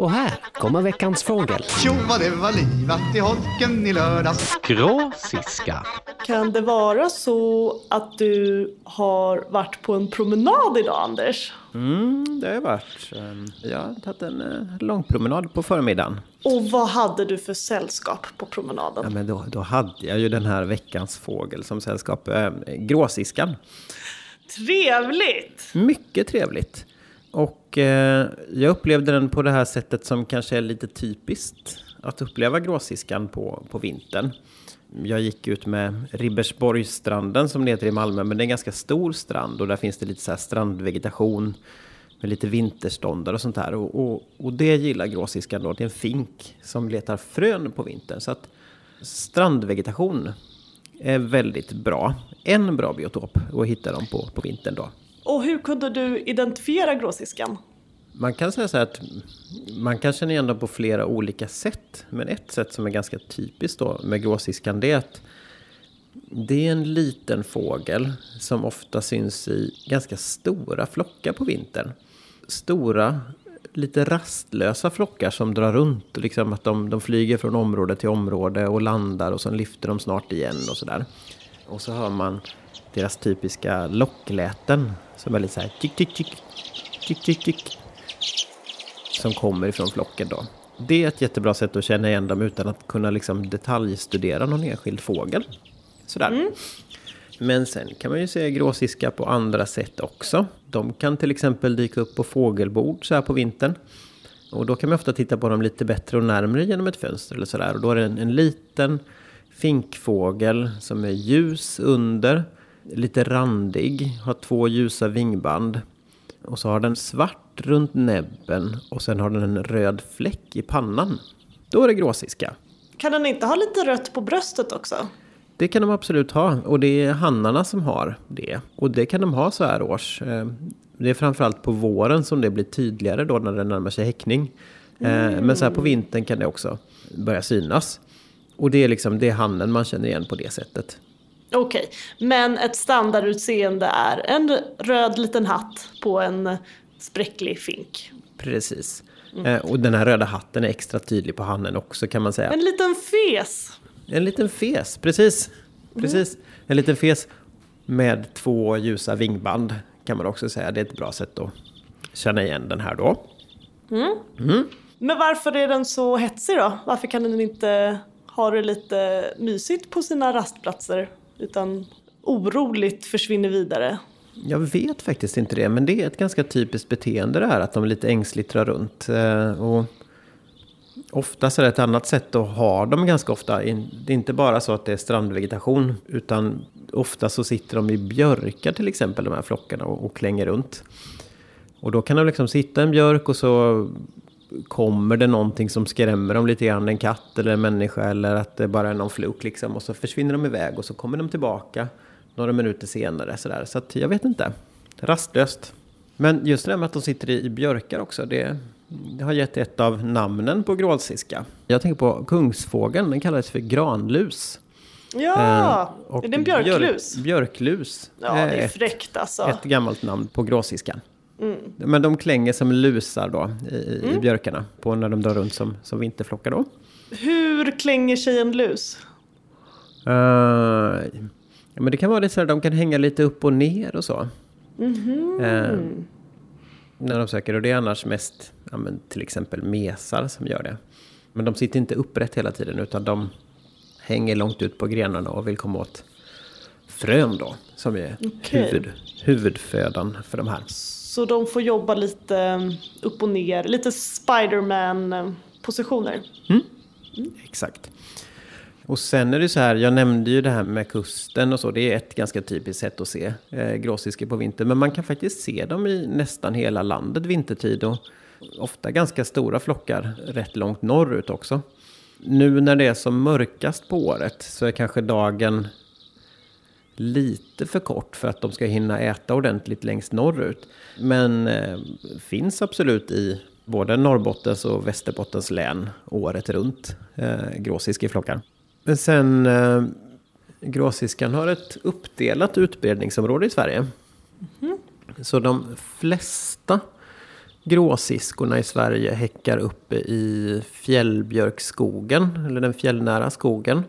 Och här kommer veckans fågel. Tjo vad det var livat i holken i lördags. Gråsiska. Kan det vara så att du har varit på en promenad idag, Anders? Mm, det har jag varit. Ehm, Jag har tagit en eh, lång promenad på förmiddagen. Och vad hade du för sällskap på promenaden? Ja, men då, då hade jag ju den här veckans fågel som sällskap. Eh, gråsiskan. Trevligt! Mycket trevligt. Och eh, jag upplevde den på det här sättet som kanske är lite typiskt. Att uppleva gråsiskan på, på vintern. Jag gick ut med Ribbersborgsstranden som det heter i Malmö. Men det är en ganska stor strand och där finns det lite så här strandvegetation. Med lite vinterståndare och sånt där. Och, och, och det gillar gråsiskan då. Det är en fink som letar frön på vintern. Så att strandvegetation är väldigt bra. En bra biotop att hitta dem på, på vintern då. Och hur kunde du identifiera gråsiskan? Man kan säga så här att man kan känna igen dem på flera olika sätt. Men ett sätt som är ganska typiskt då med gråsiskan det är att det är en liten fågel som ofta syns i ganska stora flockar på vintern. Stora, lite rastlösa flockar som drar runt. Liksom att de, de flyger från område till område och landar och sen lyfter de snart igen och sådär. Och så hör man deras typiska lockläten som är lite så här tick, tick, tick, tick, tick, tick. Som kommer ifrån flocken då. Det är ett jättebra sätt att känna igen dem utan att kunna liksom detaljstudera någon enskild fågel. Sådär. Men sen kan man ju se gråsiska på andra sätt också. De kan till exempel dyka upp på fågelbord så här på vintern. Och då kan man ofta titta på dem lite bättre och närmre genom ett fönster eller sådär. Och då är det en, en liten finkfågel som är ljus under, lite randig, har två ljusa vingband. Och så har den svart runt näbben och sen har den en röd fläck i pannan. Då är det gråsiska. Kan den inte ha lite rött på bröstet också? Det kan de absolut ha och det är hannarna som har det. Och det kan de ha så här års. Eh, Det är framförallt på våren som det blir tydligare då när det närmar sig häckning. Eh, Men så här på vintern kan det också börja synas. Och det är liksom det är hannen man känner igen på det sättet. Okej, men ett standardutseende är en röd liten hatt på en spräcklig fink. Precis. Eh, Och den här röda hatten är extra tydlig på hannen också kan man säga. En liten fes. En liten fes, precis. Precis. En liten fes med två ljusa vingband kan man också säga. Det är ett bra sätt att känna igen den här då. Men varför är den så hetsig då? Varför kan den inte ha det lite mysigt på sina rastplatser utan oroligt försvinner vidare? Jag vet faktiskt inte det, men det är ett ganska typiskt beteende det här att de lite ängsligt drar runt. Eh, Och oftast är det ett annat sätt att ha dem ganska ofta. Det är inte bara så att det är strandvegetation, utan ofta så sitter de i björkar till exempel, de här flockarna, och, och klänger runt. Och då kan de liksom sitta i en björk och så kommer det någonting som skrämmer dem lite grann, en katt eller en människa eller att det bara är någon fluk liksom. Och så försvinner de iväg och så kommer de tillbaka några minuter senare sådär. Så att jag vet inte. Rastlöst. Men just det där med att de sitter i, björkar också, det, det har gett ett av namnen på grålsiska. Jag tänker på kungsfågeln, den kallades för granlus. Ja, Eh, är det en björklus? Björk, björklus. ja, det är fräckt alltså. ett gammalt namn på gråsiskan. Mm. Men de klänger som lusar då i, i björkarna på när de drar runt som, som vinterflockar då. Hur klänger sig en lus? Ja, men det kan vara lite så här, de kan hänga lite upp och ner och så. Eh, när de söker, och det är annars mest ja, men till exempel mesar som gör det. Men de sitter inte upprätt hela tiden utan de hänger långt ut på grenarna och vill komma åt frön då. Som är Okej. huvud, huvudfödan för de här. Så de får jobba lite um, upp och ner, lite Spiderman-positioner. Exakt. Och sen är det så här, jag nämnde ju det här med kusten och så. Det är ett ganska typiskt sätt att se eh, gråsiskor på vintern. Men man kan faktiskt se dem i nästan hela landet vintertid. Och ofta ganska stora flockar rätt långt norrut också. Nu när det är som mörkast på året så är kanske dagen lite för kort för att de ska hinna äta ordentligt längst norrut. Men eh, finns absolut i både Norrbottens och Västerbottens län året runt eh, gråsiskeflockar. Men sen eh, gråsiskan har ett uppdelat utbredningsområde i Sverige. Så de flesta gråsiskorna i Sverige häckar uppe i fjällbjörkskogen, eller den fjällnära skogen.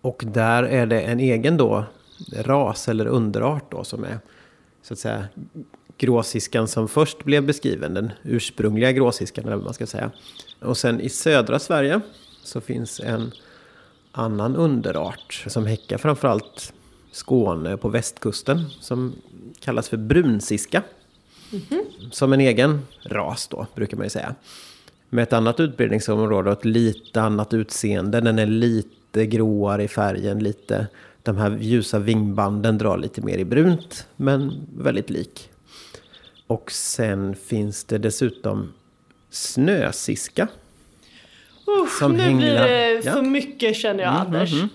Och där är det en egen då ras eller underart då som är så att säga gråsiskan som först blev beskriven, den ursprungliga gråsiskan eller vad man ska säga. Och sen i södra Sverige så finns en annan underart som häckar framförallt Skåne på västkusten som kallas för brunsiska. Som en egen ras då, brukar man ju säga. Med ett annat utbredningsområde och ett lite annat utseende. Den är lite gråare i färgen, lite... De här ljusa vingbanden drar lite mer i brunt, men väldigt lik. Och sen finns det dessutom snösiska. Usch, Som nu hänglar. blir det för Ja. mycket känner jag Anders. Ja,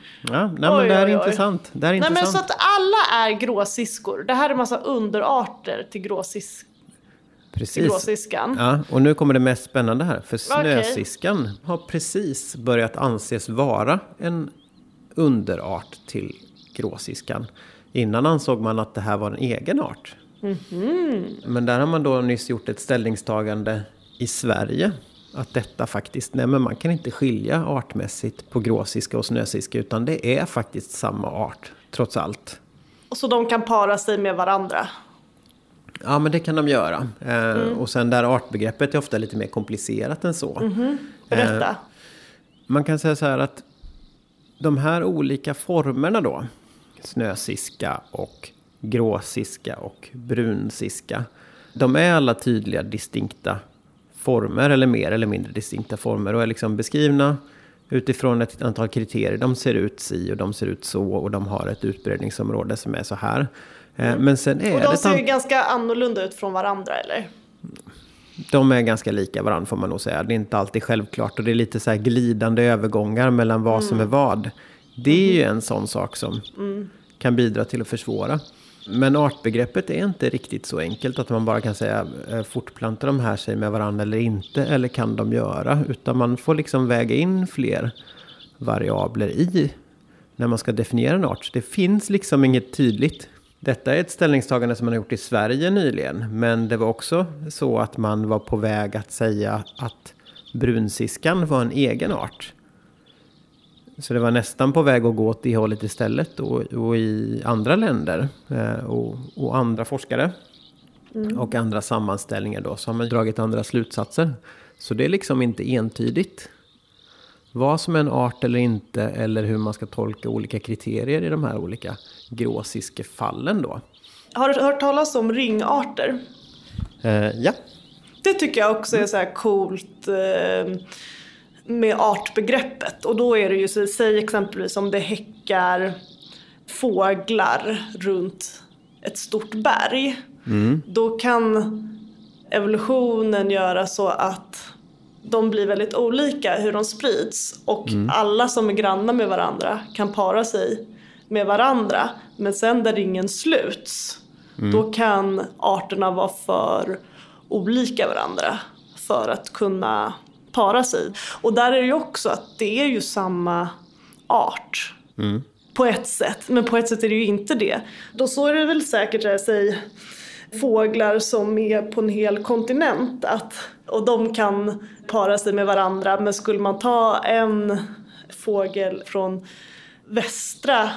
nej, men Oj, det här är oj, intressant. Det här är Nej men intressant. så att alla är gråsiskor. Det här är massa underarter till, gråsis till Precis. gråsiskan. Ja, och nu kommer det mest spännande här. För snösiskan har precis börjat anses vara en underart till gråsiskan. Innan ansåg man att det här var en egen art. Mhm. Men där har man då nyss gjort ett ställningstagande i Sverige. Att detta faktiskt, nej men man kan inte skilja artmässigt på gråsiska och snösiska. Utan det är faktiskt samma art, trots allt. Och så de kan para sig med varandra. Ja, men det kan de göra. Eh, Mm. Och sen där artbegreppet är ofta lite mer komplicerat än så. Mhm. Berätta. Man kan säga så här att de här olika formerna då, snösiska och gråsiska och brunsiska, de är alla tydliga distinkta former eller mer eller mindre distinkta former och är liksom beskrivna utifrån ett antal kriterier. De ser ut si och de ser ut så och de har ett utbredningsområde som är så här. Eh, Men sen är Mm. Och de ser ju ganska annorlunda ut från varandra eller? De är ganska lika varandra får man nog säga. Det är inte alltid självklart och det är lite så här glidande övergångar mellan vad som är vad. Det är ju en sån sak som kan bidra till att försvåra. Men artbegreppet är inte riktigt så enkelt att man bara kan säga eh, fortplantar de här sig med varandra eller inte eller kan de göra. Utan man får liksom väga in fler variabler i när man ska definiera en art. Det finns liksom inget tydligt. Detta är ett ställningstagande som man har gjort i Sverige nyligen. Men det var också så att man var på väg att säga att brunsiskan var en egen art. Så det var nästan på väg att gå åt det hållet istället. Och, och i andra länder eh, och, och andra forskare och andra sammanställningar då så har man dragit andra slutsatser. Så det är liksom inte entydigt vad som är en art eller inte eller hur man ska tolka olika kriterier i de här olika gråsiskefallen då. Har du hört talas om ringarter? Eh, ja, Det tycker jag också är så här coolt eh, med artbegreppet. Och då är det ju, så, säg exempelvis om det häckar fåglar runt ett stort berg. Då kan evolutionen göra så att de blir väldigt olika hur de sprids. Och alla som är grannar med varandra kan para sig med varandra. Men sen där ringen sluts, då kan arterna vara för olika varandra för att kunna para sig. Och där är det ju också att det är ju samma art. På ett sätt, men på ett sätt är det ju inte det. Då så är det väl säkert, säg fåglar som är på en hel kontinent att, och de kan para sig med varandra. Men skulle man ta en fågel från västra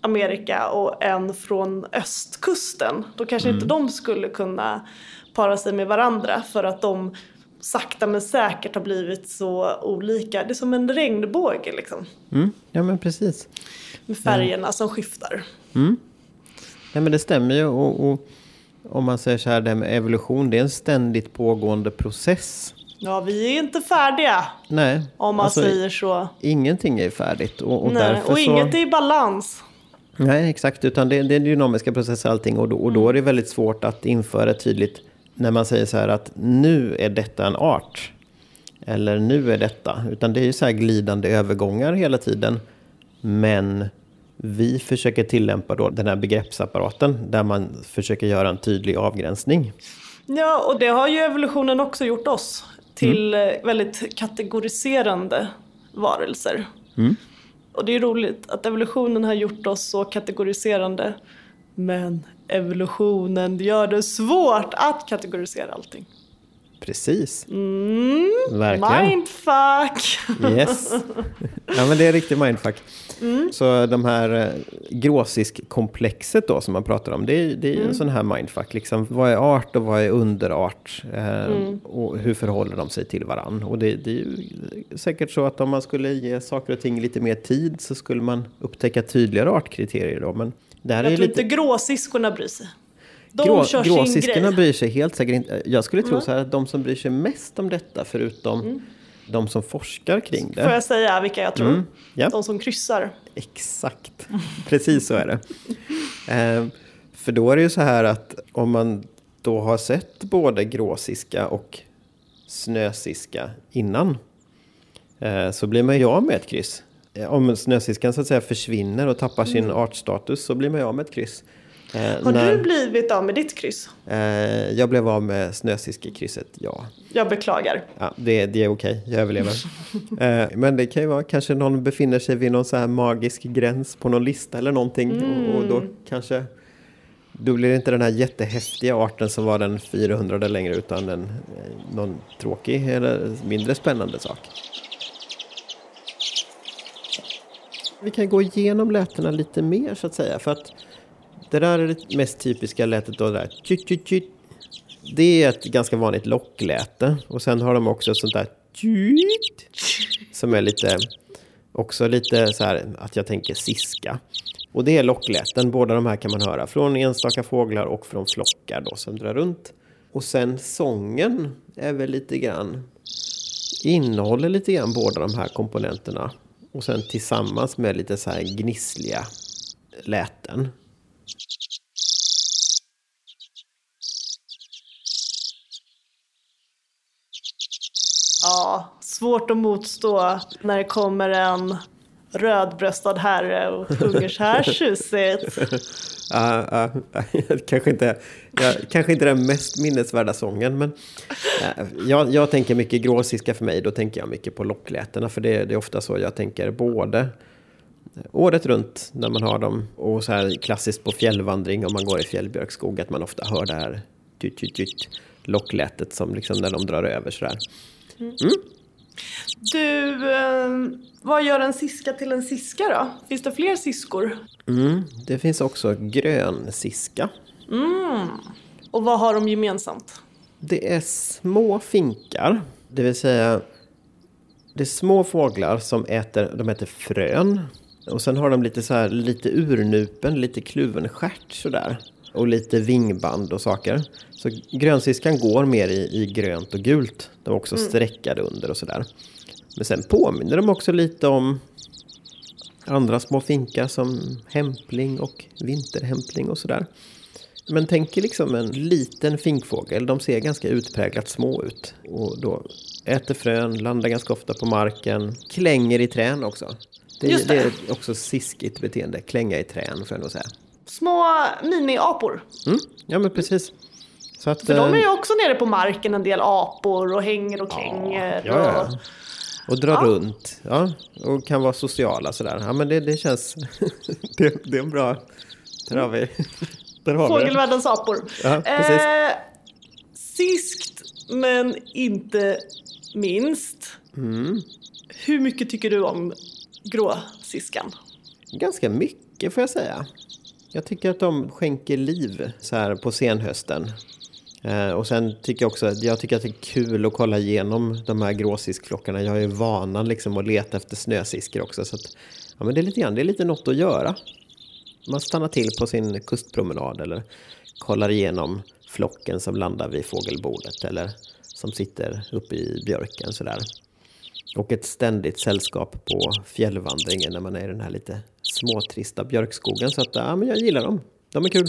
Amerika och en från östkusten, då kanske inte de skulle kunna para sig med varandra för att de sakta men säkert har blivit så olika. Det är som en regnbåge liksom, mm, ja men precis. med färgerna som skiftar. Ja, men det stämmer ju. Och, och om man säger så här, det här med evolution, det är en ständigt pågående process. Ja, vi är inte färdiga Nej, om man alltså, säger så. ingenting är färdigt. Och, och Nej, och så... inget är i balans. Nej, exakt. Utan det, det är dynamiska processer allting. Och då, och då är det väldigt svårt att införa tydligt när man säger så här att nu är detta en art. Eller nu är detta. Utan det är ju så här glidande övergångar hela tiden. Men vi försöker tillämpa då den här begreppsapparaten där man försöker göra en tydlig avgränsning. Ja, och det har ju evolutionen också gjort oss till eh, väldigt kategoriserande varelser. Och det är roligt att evolutionen har gjort oss så kategoriserande. Men evolutionen gör det svårt att kategorisera allting. Precis. Verkligen. Mindfuck! Yes. Ja, men det är riktigt mindfuck. Mm. Så de här eh, gråsisk-komplexet då som man pratar om, det är, det är Mm. en sån här mindfuck. Liksom, vad är art och vad är underart? Eh, Mm. Och hur förhåller de sig till varann? Och det, det är säkert så att om man skulle ge saker och ting lite mer tid så skulle man upptäcka tydligare artkriterier då. Men det här är Jag ju tror lite... inte gråsiskorna bryr sig. De Grå, kör grej. bryr sig helt säkert inte. Jag skulle tro Mm. så här att de som bryr sig mest om detta, förutom de som forskar kring det. Får jag säga vilka jag tror? Mm, ja. De som kryssar. Exakt, precis så är det. Eh, för då är det ju så här att om man då har sett både gråsiska och snösiska innan eh, så blir man ju av med ett kryss. Eh, Om snösiskan så att säga försvinner och tappar sin artstatus så blir man ju av med ett kryss. Eh, Har när, du blivit av med ditt kryss? eh, jag blev av med snösiskekrysset, ja. Jag beklagar. Ja, det, det är okej, jag överlever. eh, men det kan ju vara kanske någon befinner sig vid någon så här magisk gräns på någon lista eller någonting. Och, och då kanske... Då blir det inte den här jättehäftiga arten som var den 400 längre utan en, eh, någon tråkig eller mindre spännande sak. Vi kan gå igenom lätena lite mer så att säga. För att det där är det mest typiska lätet då. det Där. Tjut, tjut, tjut. Det är ett ganska vanligt lockläte. Och sen har de också ett sånt där tjut, som är lite, också lite så här att jag tänker siska. Och det är lockläten. Båda de här kan man höra från enstaka fåglar och från flockar då som drar runt. Och sen sången är väl lite grann innehåller lite grann båda de här komponenterna. Och sen tillsammans med lite så här gnissliga läten. Ja, svårt att motstå när det kommer en rödbröstad herre och sjunger så här tjusigt. Uh, uh, uh, kanske, inte, ja, kanske inte den mest minnesvärda sången, men eh, jag, jag tänker mycket gråsiska för mig. Då tänker jag mycket på locklätena, för det, det är ofta så jag tänker både året runt när man har dem och så här klassiskt på fjällvandring om man går i fjällbjörkskog att man ofta hör det här tyt, tyt, tyt, locklätet som liksom när de drar över sådär. Du, eh, vad gör en siska till en siska då? Finns det fler siskor? Mm, det finns också grönsiska. Och vad har de gemensamt? Det är små finkar, det vill säga det är små fåglar som äter, de äter frön. Och sen har de lite så här, lite urnupen, lite kluven stjärt sådär. Och lite vingband och saker. Så grönsiskan går mer i, i grönt och gult. De är också streckade under och sådär. Men sen påminner de också lite om andra små finkar som hämpling och vinterhämpling och sådär. Men tänk er liksom en liten finkfågel. De ser ganska utpräglat små ut. Och då äter frön, landar ganska ofta på marken. Klänger i trän också. Det, det. det är också siskigt beteende. Klänga i trän får jag nog säga. Små miniapor. Mm, ja men precis. Så att, För de är eh, ju också nere på marken, en del apor och hänger och klänger. ja, ja. Och... Och dra Ja. runt. Ja, och kan vara sociala sådär. Ja men det, det känns... det, det är en bra... Där har vi, där har vi det. Fågelvärldens apor. Ja, precis. Eh, sist men inte minst. Mm. Hur mycket tycker du om gråsiskan? Ganska mycket får jag säga. Jag tycker att de skänker liv så här på senhösten. Eh, och sen tycker jag också att jag tycker att det är kul att kolla igenom de här gråsiskklockorna. Jag har ju vanan liksom att leta efter snösiskor också. Så att, ja, men det är lite grann, det är lite något att göra. Man stannar till på sin kustpromenad eller kollar igenom flocken som landar vid fågelbordet eller som sitter uppe i björken sådär. Och ett ständigt sällskap på fjällvandringen när man är i den här lite småtrista björkskogen. Så att, ja, men jag gillar dem. De är kul.